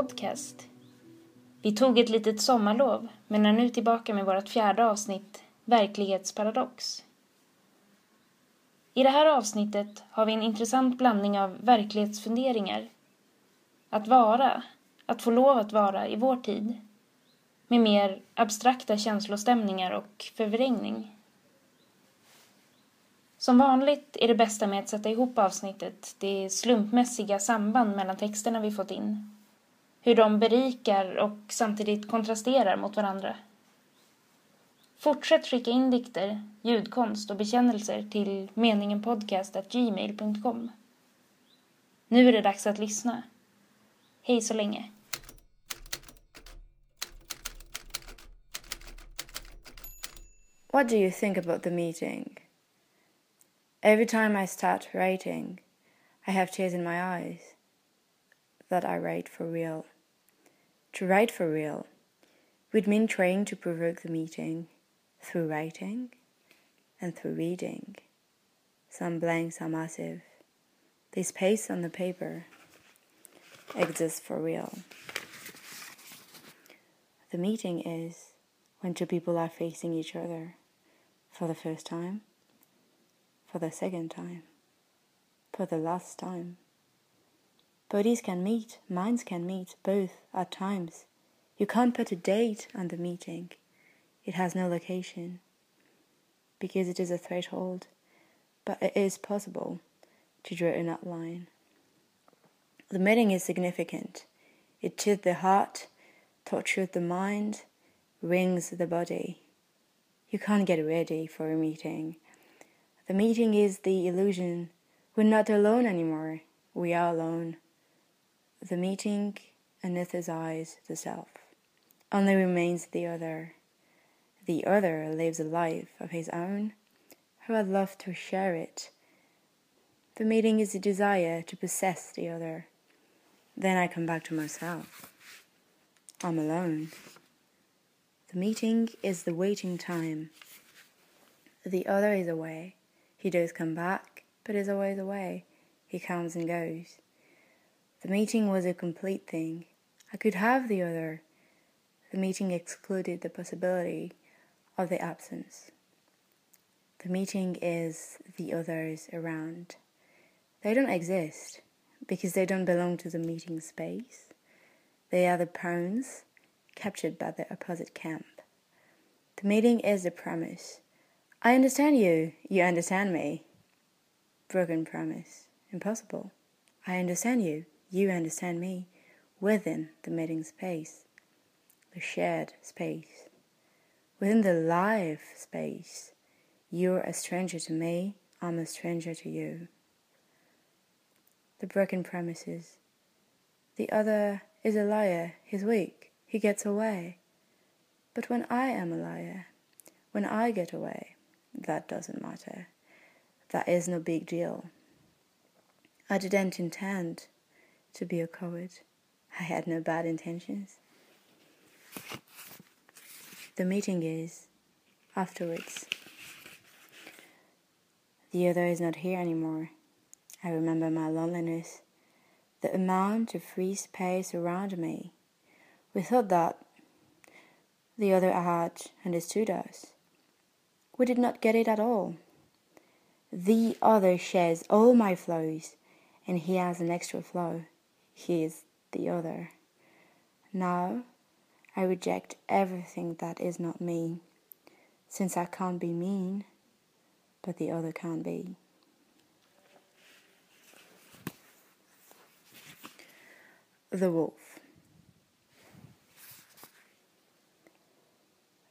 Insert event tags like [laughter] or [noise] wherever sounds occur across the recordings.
Podcast. Vi tog ett litet sommarlov men är nu tillbaka med vårt fjärde avsnitt, Verklighetsparadox. I det här avsnittet har vi en intressant blandning av verklighetsfunderingar, att vara, att få lov att vara i vår tid, med mer abstrakta känslostämningar och förvrängning. Som vanligt är det bästa med att sätta ihop avsnittet det slumpmässiga samband mellan texterna vi fått in. Hur de berikar och samtidigt kontrasterar mot varandra. Fortsätt skicka in dikter, ljudkonst och bekännelser till meningenpodcast.gmail.com. Nu är det dags att lyssna. Hej så länge. What do you think about the meeting? Every time I start writing, I have tears in my eyes that I write for real. To write for real would mean trying to provoke the meeting through writing and through reading. Some blanks are massive. The space on the paper exists for real. The meeting is when two people are facing each other for the first time, for the second time, for the last time. Bodies can meet, minds can meet, both at times. You can't put a date on the meeting. It has no location because it is a threshold, but it is possible to draw an outline. The meeting is significant. It chills the heart, tortures the mind, wrings the body. You can't get ready for a meeting. The meeting is the illusion. We're not alone anymore. We are alone. The meeting anesthesize the self. Only remains the other. The other lives a life of his own. Who had love to share it. The meeting is the desire to possess the other. Then I come back to myself. I'm alone. The meeting is the waiting time. The other is away. He does come back, but is always away. He comes and goes. The meeting was a complete thing. I could have the other. The meeting excluded the possibility of the absence. The meeting is the others around. They don't exist because they don't belong to the meeting space. They are the pawns captured by the opposite camp. The meeting is the premise. I understand you, you understand me. Broken promise. Impossible. I understand you, you understand me within the meeting space, the shared space. Within the live space, you're a stranger to me, I'm a stranger to you. The broken premises. The other is a liar, he's weak, he gets away. But when I am a liar, when I get away, that doesn't matter. That is no big deal. I didn't intend to be a coward. I had no bad intentions. The meeting is afterwards. The other is not here anymore. I remember my loneliness, the amount of free space around me. We thought that the other had understood us. We did not get it at all. The other shares all my flows, and he has an extra flow. He is the other. Now I reject everything that is not me, since I can't be mean, but the other can't be. The Wolf.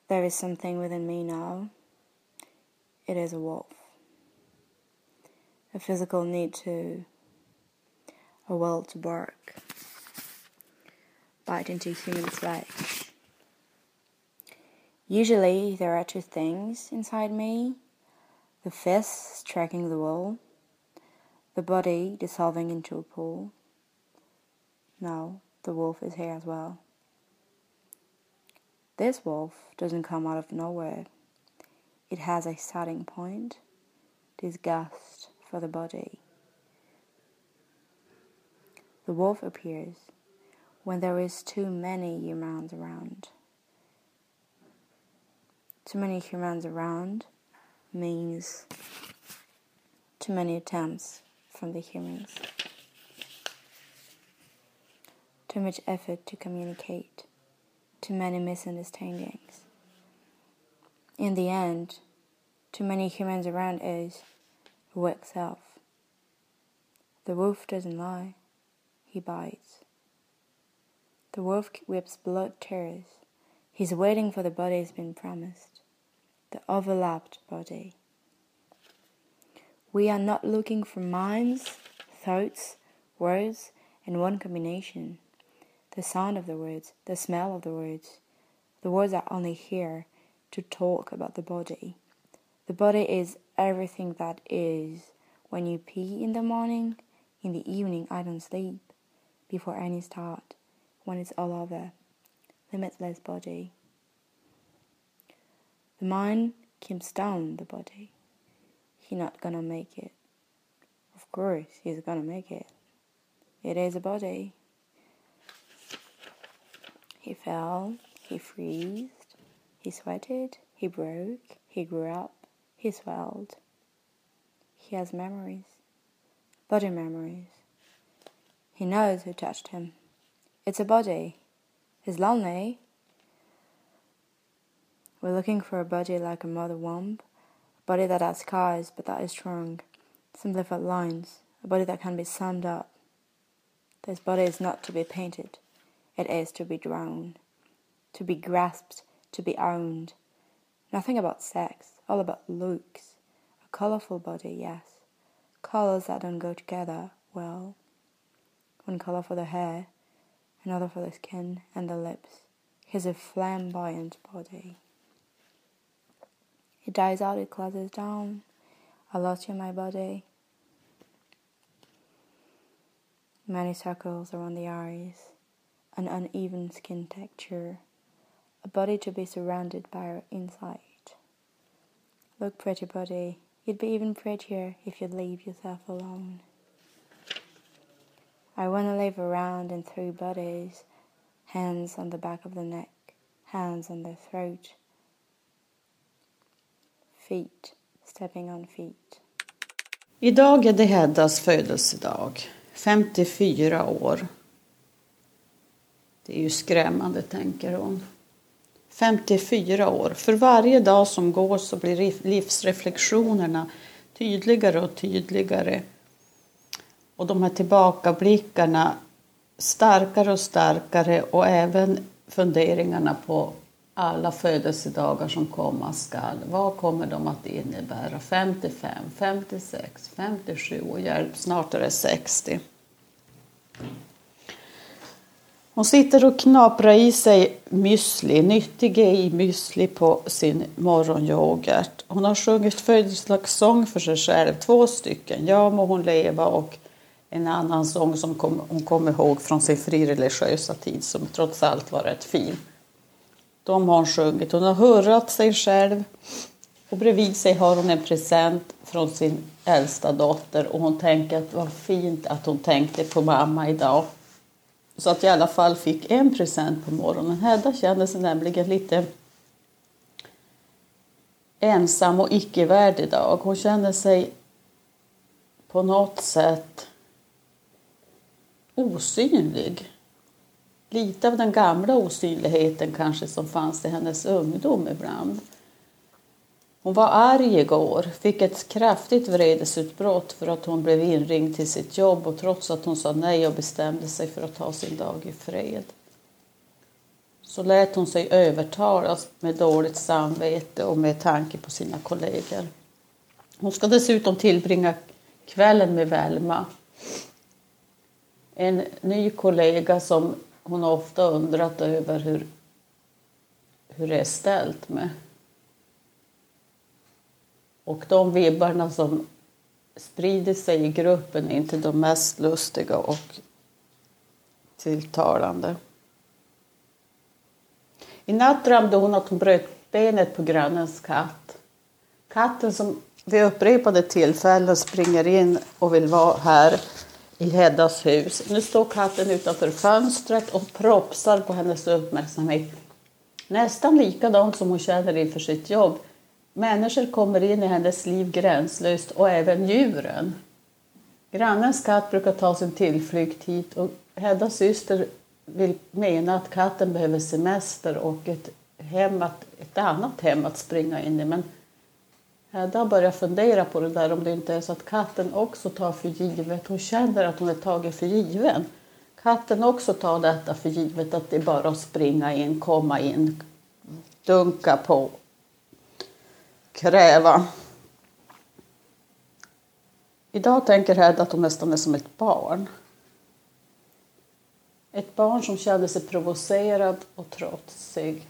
There is something within me now. It is a wolf. A physical need to, a will to bark, bite into human flesh. Usually, there are two things inside me the fist striking the wall, the body dissolving into a pool. Now, the wolf is here as well. This wolf doesn't come out of nowhere. It has a starting point, disgust for the body. The wolf appears when there is too many humans around. Too many humans around means too many attempts from the humans. Too much effort to communicate. Too many misunderstandings. In the end, too many humans around is weak self. The wolf doesn't lie, he bites. The wolf whips blood tears. He's waiting for the body he's been promised, the overlapped body. We are not looking for minds, thoughts, words in one combination. The sound of the words, the smell of the words. The words are only here to talk about the body. The body is everything that is. When you pee in the morning, in the evening, I don't sleep. Before any start, when it's all over. Limitless body. The mind keeps down the body. He not gonna make it. Of course, he's gonna make it. It is a body. He fell, he freezed, he sweated, he broke, he grew up, he swelled. He has memories, body memories. He knows who touched him. It's a body. He's lonely. We're looking for a body like a mother womb, a body that has scars but that is strong, simplified lines, a body that can be summed up. This body is not to be painted, it is to be drawn, to be grasped, to be owned. Nothing about sex, all about looks. A colorful body, yes. Colors that don't go together well. One color for the hair, another for the skin and the lips. He's a flamboyant body. It dies out, it closes down. I lost you my body. Many circles around the eyes, an uneven skin texture, a body to be surrounded by insight. Look, pretty body, you'd be even prettier if you'd leave yourself alone. I want to live around and through bodies, hands on the back of the neck, hands on the throat, feet, stepping on feet. Idag är det Heddas födelsedag. 54 år. Det är ju skrämmande, tänker hon. 54 år. För varje dag som går så blir livsreflektionerna tydligare och tydligare. Och de här tillbakablickarna starkare och starkare och även funderingarna på alla födelsedagar som komma skall. Vad kommer de att innebära? 55, 56, 57 och hjälp, snart är det 60. Hon sitter och knaprar i sig müsli, nyttig i müsli på sin morgonyoghurt. Hon har sjungit födelsedagssång för sig själv, två stycken. Ja må hon leva och en annan sång som hon kom ihåg från sin frireligiösa tid som trots allt var rätt fin. De har hon sjungit. Hon har hurrat sig själv och bredvid sig har hon en present från sin äldsta dotter och hon tänker att vad fint att hon tänkte på mamma idag. Så att jag i alla fall fick en present på morgonen. Hedda kände sig nämligen lite ensam och icke-värd idag. Hon kände sig på något sätt osynlig. Lite av den gamla osynligheten kanske som fanns i hennes ungdom ibland. Hon var arg igår, fick ett kraftigt vredesutbrott för att hon blev inringd till sitt jobb och trots att hon sa nej och bestämde sig för att ta sin dag i fred. Så lät hon sig övertalas med dåligt samvete och med tanke på sina kollegor. Hon ska dessutom tillbringa kvällen med Velma. En ny kollega som hon ofta undrat över hur, hur det är ställt med. Och de vibbarna som sprider sig i gruppen är inte de mest lustiga och tilltalande. I natt drömde hon att hon bröt benet på grannens katt. Katten som vid upprepade tillfällen springer in och vill vara här i Heddas hus. Nu står katten utanför fönstret och propsar på hennes uppmärksamhet. Nästan likadant som hon känner inför sitt jobb. Människor kommer in i hennes liv gränslöst och även djuren. Grannens katt brukar ta sin tillflykt hit och Heddas syster vill mena att katten behöver semester och ett, hem att, ett annat hem att springa in i. Men Hedda har börjat fundera på det där om det inte är så att katten också tar för givet. Hon känner att hon är tagen för given. Katten också tar detta för givet att det är bara att springa in, komma in, dunka på, kräva. Idag tänker Hedda att hon nästan är som ett barn. Ett barn som känner sig provocerad och trotsig.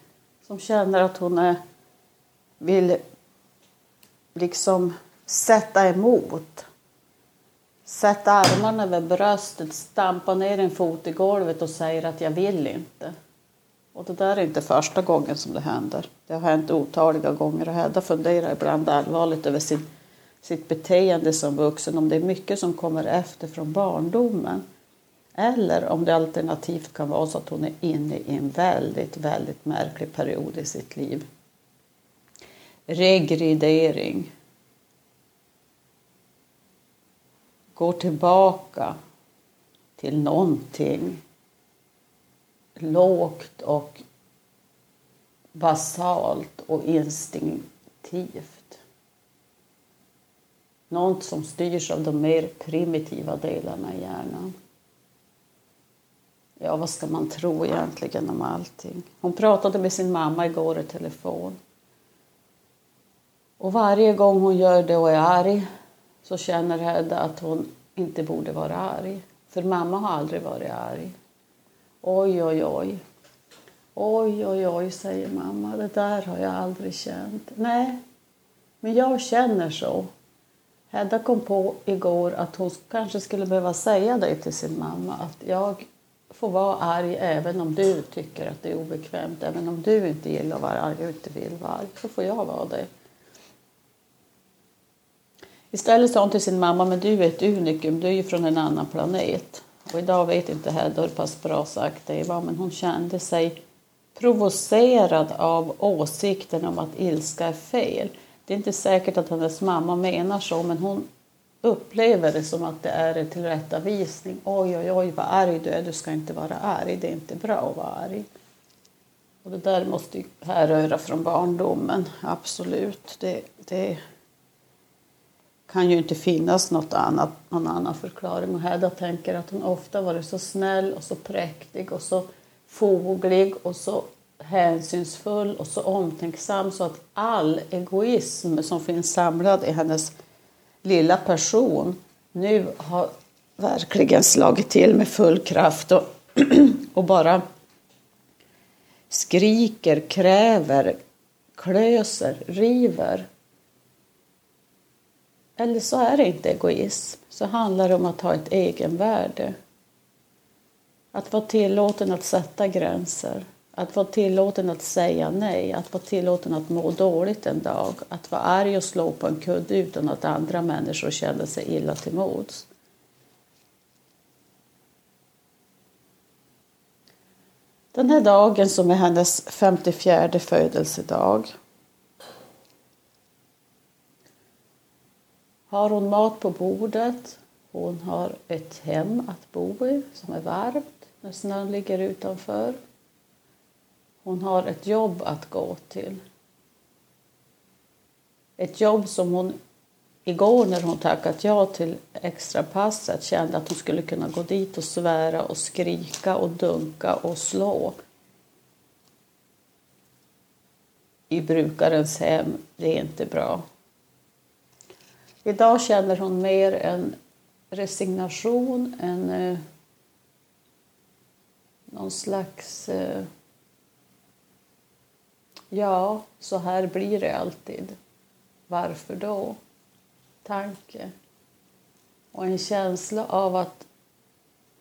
Som känner att hon är, vill liksom sätta emot. Sätta armarna över bröstet, stampa ner en fot i golvet och säger att jag vill inte. Och det där är inte första gången som det händer. Det har hänt otaliga gånger och Hedda funderar ibland allvarligt över sin, sitt beteende som vuxen, om det är mycket som kommer efter från barndomen. Eller om det alternativt kan vara så att hon är inne i en väldigt, väldigt märklig period i sitt liv. Regridering. Går tillbaka till någonting lågt och basalt och instinktivt. Något som styrs av de mer primitiva delarna i hjärnan. Ja, vad ska man tro egentligen om allting? Hon pratade med sin mamma igår i telefon. Och varje gång hon gör det och är arg så känner Hedda att hon inte borde vara arg. För mamma har aldrig varit arg. Oj, oj, oj. Oj, oj, oj, säger mamma. Det där har jag aldrig känt. Nej, men jag känner så. Hedda kom på igår att hon kanske skulle behöva säga det till sin mamma. Att jag får vara arg även om du tycker att det är obekvämt. Även om du inte gillar att vara arg och inte vill vara arg. Så får jag vara det. Istället sa hon till sin mamma, men du är ett unikum, du är ju från en annan planet. Och idag vet inte Hedda hur pass bra sagt det var, men hon kände sig provocerad av åsikten om att ilska är fel. Det är inte säkert att hennes mamma menar så, men hon upplever det som att det är en tillrättavisning. Oj, oj, oj, vad arg du är, du ska inte vara arg, det är inte bra att vara arg. Och det där måste ju härröra från barndomen, absolut. Det, det kan ju inte finnas något annat, någon annan förklaring. Och Hedda tänker att hon ofta varit så snäll och så präktig och så foglig och så hänsynsfull och så omtänksam så att all egoism som finns samlad i hennes lilla person nu har verkligen slagit till med full kraft och, [clears throat] och bara skriker, kräver, klöser, river eller så är det inte egoism, så handlar det om att ha ett egenvärde. Att vara tillåten att sätta gränser, att vara tillåten att säga nej, att vara tillåten att må dåligt en dag, att vara arg och slå på en kudde utan att andra människor känner sig illa till mods. Den här dagen som är hennes 54 födelsedag. Har hon mat på bordet. Hon har ett hem att bo i som är varmt när snön ligger utanför. Hon har ett jobb att gå till. Ett jobb som hon igår när hon tackat ja till extrapasset kände att hon skulle kunna gå dit och svära och skrika och dunka och slå. I brukarens hem, det är inte bra. Idag känner hon mer en resignation, en eh, någon slags... Eh, ja, så här blir det alltid. Varför då? Tanke. Och en känsla av att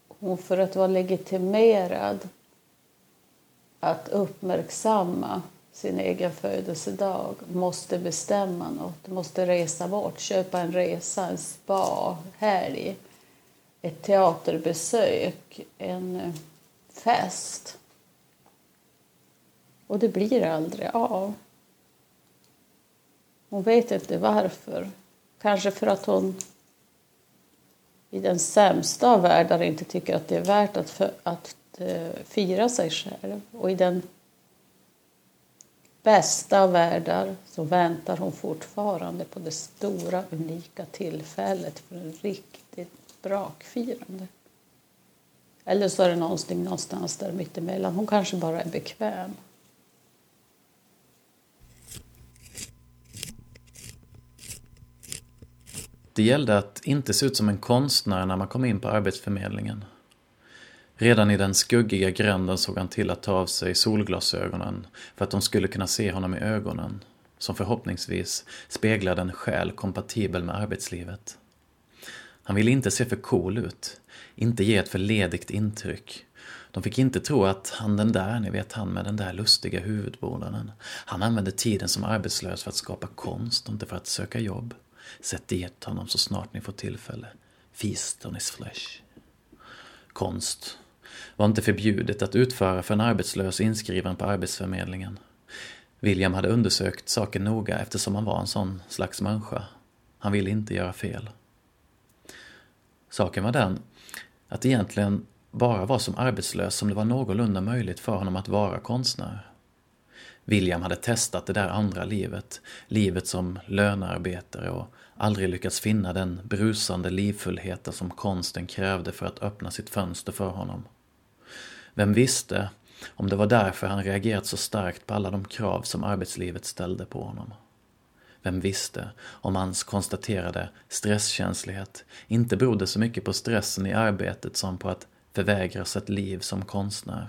hon för att vara legitimerad att uppmärksamma sin egen födelsedag, måste bestämma något, måste resa bort, köpa en resa, en spa, helg. ett teaterbesök, en eh, fest. Och det blir aldrig av. Hon vet inte varför. Kanske för att hon i den sämsta av världar inte tycker att det är värt att, för, att uh, fira sig själv. Och i den bästa av världar så väntar hon fortfarande på det stora, unika tillfället för en riktigt brakfirande. Eller så är det någonting någonstans där mittemellan. Hon kanske bara är bekväm. Det gällde att inte se ut som en konstnär när man kom in på Arbetsförmedlingen. Redan i den skuggiga gränden såg han till att ta av sig solglasögonen för att de skulle kunna se honom i ögonen, som förhoppningsvis speglade en själ kompatibel med arbetslivet. Han ville inte se för cool ut, inte ge ett för ledigt intryck. De fick inte tro att han den där, ni vet han med den där lustiga huvudbonaden, han använde tiden som arbetslös för att skapa konst och inte för att söka jobb. Sätt dit honom så snart ni får tillfälle. Feast on his flesh. Konst var inte förbjudet att utföra för en arbetslös inskriven på Arbetsförmedlingen. William hade undersökt saken noga eftersom han var en sån slags människa. Han ville inte göra fel. Saken var den att det egentligen bara var som arbetslös som det var någorlunda möjligt för honom att vara konstnär. William hade testat det där andra livet, livet som lönearbetare och aldrig lyckats finna den brusande livfullheten som konsten krävde för att öppna sitt fönster för honom. Vem visste om det var därför han reagerat så starkt på alla de krav som arbetslivet ställde på honom. Vem visste om hans konstaterade stresskänslighet inte berodde så mycket på stressen i arbetet som på att förvägras ett liv som konstnär.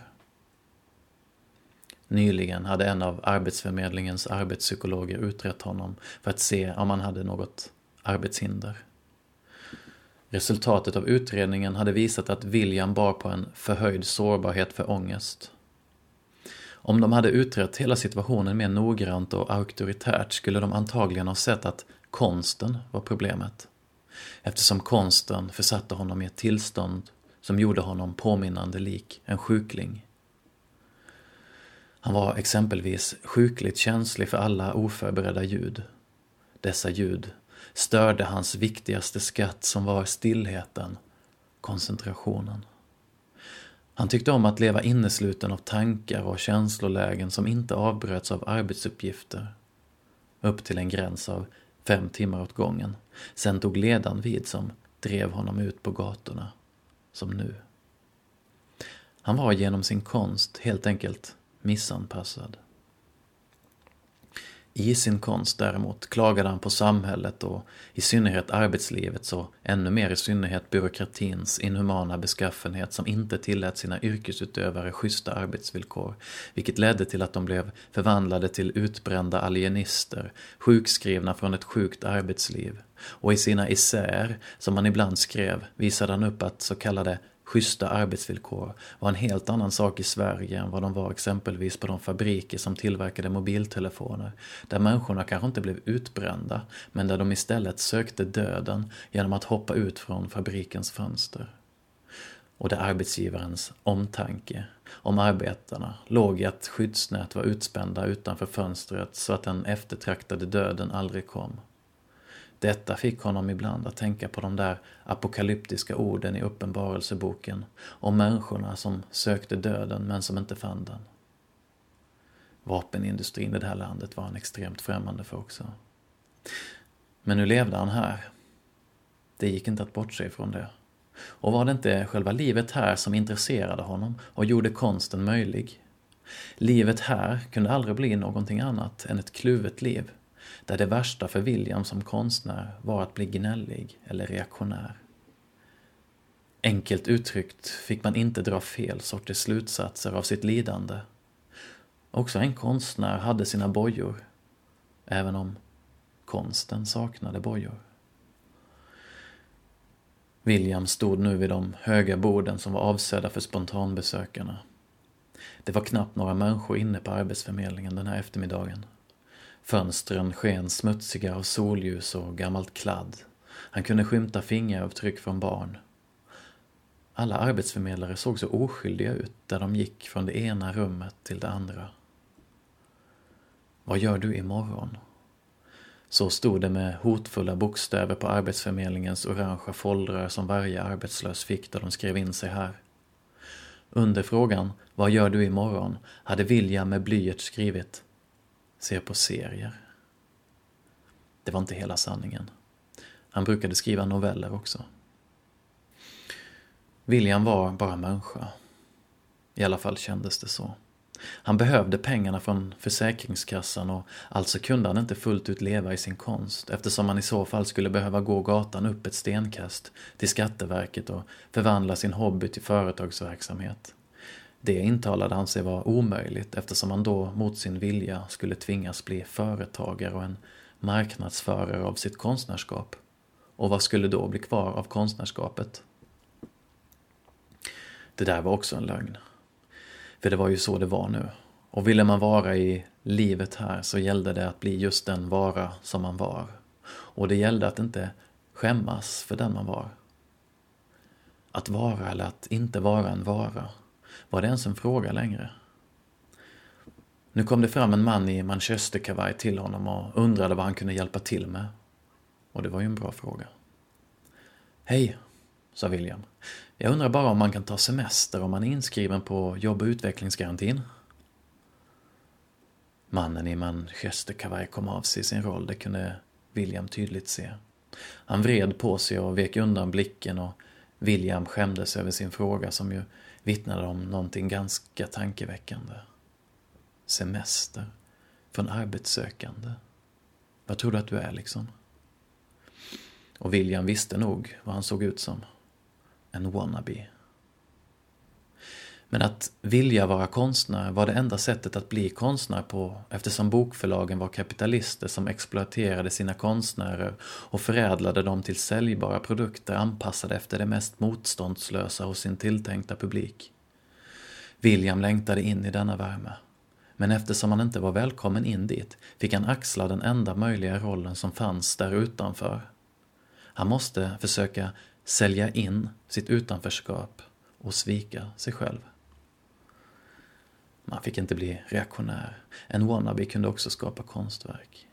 Nyligen hade en av Arbetsförmedlingens arbetspsykologer utrett honom för att se om han hade något arbetshinder. Resultatet av utredningen hade visat att William bar på en förhöjd sårbarhet för ångest. Om de hade utrett hela situationen mer noggrant och auktoritärt skulle de antagligen ha sett att konsten var problemet. Eftersom konsten försatte honom i ett tillstånd som gjorde honom påminnande lik en sjukling. Han var exempelvis sjukligt känslig för alla oförberedda ljud. Dessa ljud störde hans viktigaste skatt som var stillheten, koncentrationen. Han tyckte om att leva innesluten av tankar och känslolägen som inte avbröts av arbetsuppgifter. Upp till en gräns av fem timmar åt gången. Sen tog ledan vid som drev honom ut på gatorna, som nu. Han var genom sin konst helt enkelt missanpassad. I sin konst däremot klagade han på samhället och i synnerhet arbetslivets och ännu mer i synnerhet byråkratins inhumana beskaffenhet som inte tillät sina yrkesutövare schyssta arbetsvillkor, vilket ledde till att de blev förvandlade till utbrända alienister, sjukskrivna från ett sjukt arbetsliv. Och i sina essäer, som han ibland skrev, visade han upp att så kallade schyssta arbetsvillkor var en helt annan sak i Sverige än vad de var exempelvis på de fabriker som tillverkade mobiltelefoner, där människorna kanske inte blev utbrända, men där de istället sökte döden genom att hoppa ut från fabrikens fönster. Och där arbetsgivarens omtanke om arbetarna låg i att skyddsnät var utspända utanför fönstret så att den eftertraktade döden aldrig kom. Detta fick honom ibland att tänka på de där apokalyptiska orden i Uppenbarelseboken om människorna som sökte döden men som inte fann den. Vapenindustrin i det här landet var han extremt främmande för också. Men nu levde han här. Det gick inte att bortse ifrån det. Och var det inte själva livet här som intresserade honom och gjorde konsten möjlig? Livet här kunde aldrig bli någonting annat än ett kluvet liv där det värsta för William som konstnär var att bli gnällig eller reaktionär. Enkelt uttryckt fick man inte dra fel sorters slutsatser av sitt lidande. Också en konstnär hade sina bojor, även om konsten saknade bojor. William stod nu vid de höga borden som var avsedda för spontanbesökarna. Det var knappt några människor inne på Arbetsförmedlingen den här eftermiddagen. Fönstren sken smutsiga av solljus och gammalt kladd. Han kunde skymta fingeravtryck från barn. Alla arbetsförmedlare såg så oskyldiga ut där de gick från det ena rummet till det andra. Vad gör du imorgon? Så stod det med hotfulla bokstäver på Arbetsförmedlingens orangea foldrar som varje arbetslös fick då de skrev in sig här. Under frågan ”Vad gör du imorgon?” hade William med blyert skrivit ”Ser på serier”. Det var inte hela sanningen. Han brukade skriva noveller också. William var bara människa. I alla fall kändes det så. Han behövde pengarna från Försäkringskassan och alltså kunde han inte fullt ut leva i sin konst eftersom han i så fall skulle behöva gå gatan upp ett stenkast till Skatteverket och förvandla sin hobby till företagsverksamhet. Det intalade han sig var omöjligt eftersom han då mot sin vilja skulle tvingas bli företagare och en marknadsförare av sitt konstnärskap. Och vad skulle då bli kvar av konstnärskapet? Det där var också en lögn. För det var ju så det var nu. Och ville man vara i livet här så gällde det att bli just den vara som man var. Och det gällde att inte skämmas för den man var. Att vara eller att inte vara en vara, var det ens en fråga längre? Nu kom det fram en man i manchesterkavaj till honom och undrade vad han kunde hjälpa till med. Och det var ju en bra fråga. Hej, sa William. Jag undrar bara om man kan ta semester om man är inskriven på jobb och utvecklingsgarantin? Mannen i manchesterkavaj kom av sig i sin roll, det kunde William tydligt se. Han vred på sig och vek undan blicken och William skämdes över sin fråga som ju vittnade om någonting ganska tankeväckande. Semester från arbetssökande. Vad tror du att du är liksom? Och William visste nog vad han såg ut som en wannabe. Men att vilja vara konstnär var det enda sättet att bli konstnär på eftersom bokförlagen var kapitalister som exploaterade sina konstnärer och förädlade dem till säljbara produkter anpassade efter det mest motståndslösa hos sin tilltänkta publik. William längtade in i denna värme. Men eftersom han inte var välkommen in dit fick han axla den enda möjliga rollen som fanns där utanför. Han måste försöka sälja in sitt utanförskap och svika sig själv. Man fick inte bli reaktionär. En wannabe kunde också skapa konstverk.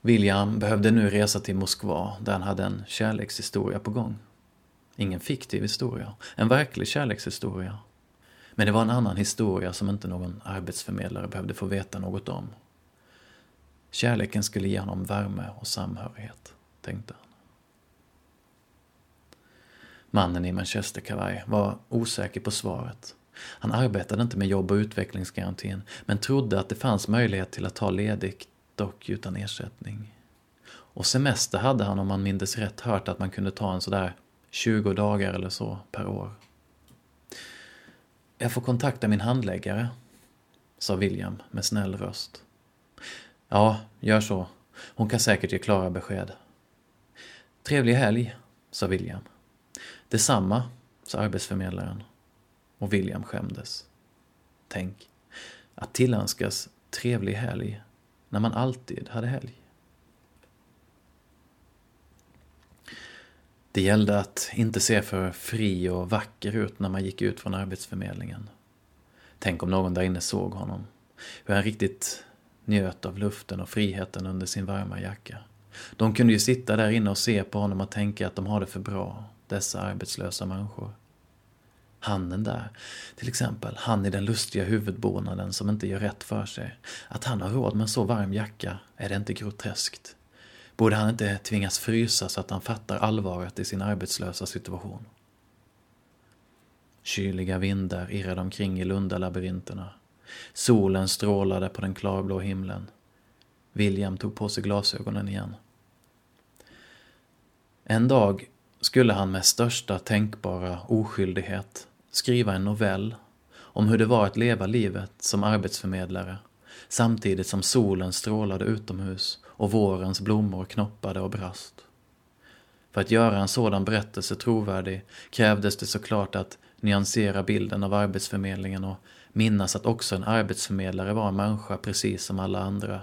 William behövde nu resa till Moskva där han hade en kärlekshistoria på gång. Ingen fiktiv historia, en verklig kärlekshistoria. Men det var en annan historia som inte någon arbetsförmedlare behövde få veta något om. Kärleken skulle ge honom värme och samhörighet, tänkte han. Mannen i manchesterkavaj var osäker på svaret. Han arbetade inte med jobb och utvecklingsgarantin, men trodde att det fanns möjlighet till att ta ledigt, dock utan ersättning. Och semester hade han om man mindes rätt hört att man kunde ta en sådär 20 dagar eller så per år. Jag får kontakta min handläggare, sa William med snäll röst. Ja, gör så. Hon kan säkert ge klara besked. Trevlig helg, sa William. Detsamma, sa arbetsförmedlaren. Och William skämdes. Tänk, att tillönskas trevlig helg när man alltid hade helg. Det gällde att inte se för fri och vacker ut när man gick ut från arbetsförmedlingen. Tänk om någon där inne såg honom. Hur han riktigt njöt av luften och friheten under sin varma jacka. De kunde ju sitta där inne och se på honom och tänka att de har det för bra, dessa arbetslösa människor. Handen där, till exempel, han i den lustiga huvudbonaden som inte gör rätt för sig. Att han har råd med en så varm jacka, är det inte groteskt? Borde han inte tvingas frysa så att han fattar allvaret i sin arbetslösa situation? Kyliga vindar irrade omkring i Lundalabyrinterna. Solen strålade på den klarblå himlen. William tog på sig glasögonen igen. En dag skulle han med största tänkbara oskyldighet skriva en novell om hur det var att leva livet som arbetsförmedlare samtidigt som solen strålade utomhus och vårens blommor knoppade och brast. För att göra en sådan berättelse trovärdig krävdes det såklart att nyansera bilden av arbetsförmedlingen och minnas att också en arbetsförmedlare var en människa precis som alla andra.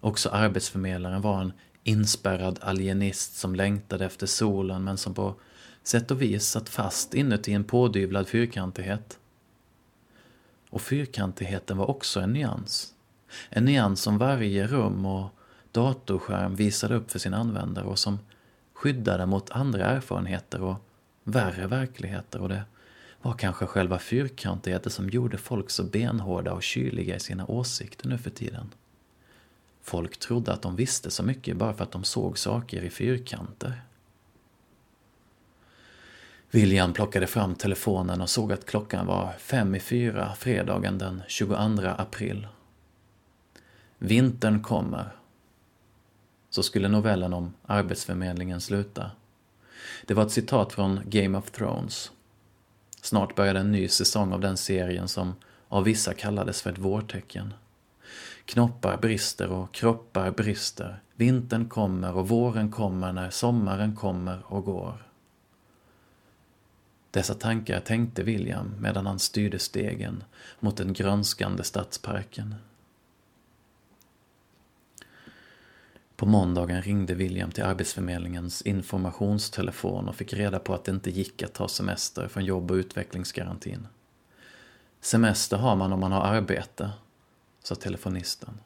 Också arbetsförmedlaren var en inspärrad alienist som längtade efter solen men som på sätt och vis satt fast inuti en pådyvlad fyrkantighet. Och fyrkantigheten var också en nyans. En nyans som varje rum och datorskärm visade upp för sin användare och som skyddade mot andra erfarenheter och värre verkligheter och det var kanske själva fyrkantigheten som gjorde folk så benhårda och kyliga i sina åsikter nu för tiden. Folk trodde att de visste så mycket bara för att de såg saker i fyrkanter. William plockade fram telefonen och såg att klockan var fem i fyra fredagen den 22 april. Vintern kommer. Så skulle novellen om Arbetsförmedlingen sluta. Det var ett citat från Game of Thrones. Snart började en ny säsong av den serien som av vissa kallades för ett vårtecken. Knoppar brister och kroppar brister. Vintern kommer och våren kommer när sommaren kommer och går. Dessa tankar tänkte William medan han styrde stegen mot den grönskande stadsparken. På måndagen ringde William till Arbetsförmedlingens informationstelefon och fick reda på att det inte gick att ta semester från jobb och utvecklingsgarantin. Semester har man om man har arbete, sa telefonisten.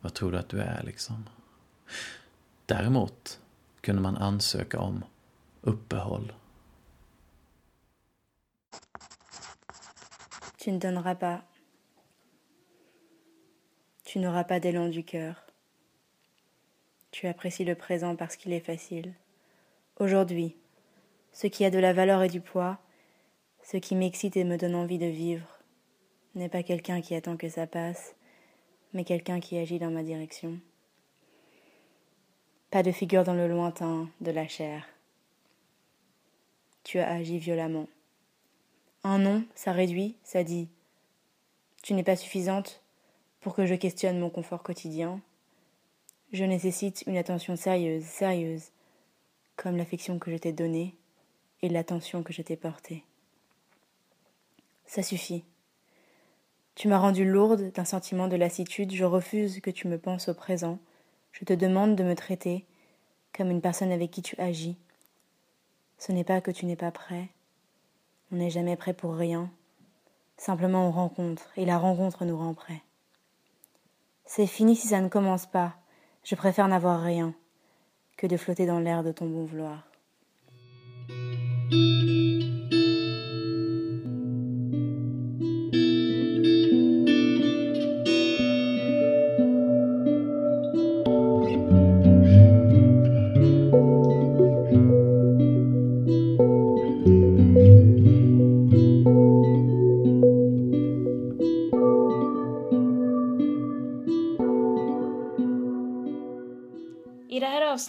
Vad tror du att du är, liksom? Däremot kunde man ansöka om uppehåll. Tu ne donneras pas. Tu n'auras pas d'élan du cœur. Tu apprécies le présent parce qu'il est facile. Aujourd'hui, ce qui a de la valeur et du poids, ce qui m'excite et me donne envie de vivre, n'est pas quelqu'un qui attend que ça passe, mais quelqu'un qui agit dans ma direction. Pas de figure dans le lointain de la chair. Tu as agi violemment. Un non, ça réduit, ça dit Tu n'es pas suffisante pour que je questionne mon confort quotidien. Je nécessite une attention sérieuse, sérieuse, comme l'affection que je t'ai donnée et l'attention que je t'ai portée. Ça suffit. Tu m'as rendue lourde d'un sentiment de lassitude, je refuse que tu me penses au présent, je te demande de me traiter comme une personne avec qui tu agis. Ce n'est pas que tu n'es pas prêt, on n'est jamais prêt pour rien, simplement on rencontre, et la rencontre nous rend prêts. C'est fini si ça ne commence pas, je préfère n'avoir rien que de flotter dans l'air de ton bon vouloir.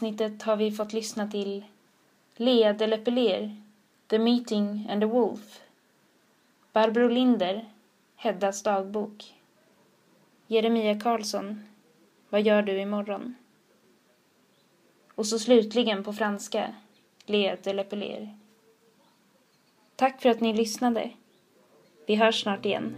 Avsnittet har vi fått lyssna till Lea de Lepelier, The Meeting and the Wolf, Barbro Linder, Heddas dagbok, Jeremia Karlsson, Vad gör du imorgon? Och så slutligen på franska, Lea de Lepelier. Tack för att ni lyssnade. Vi hörs snart igen.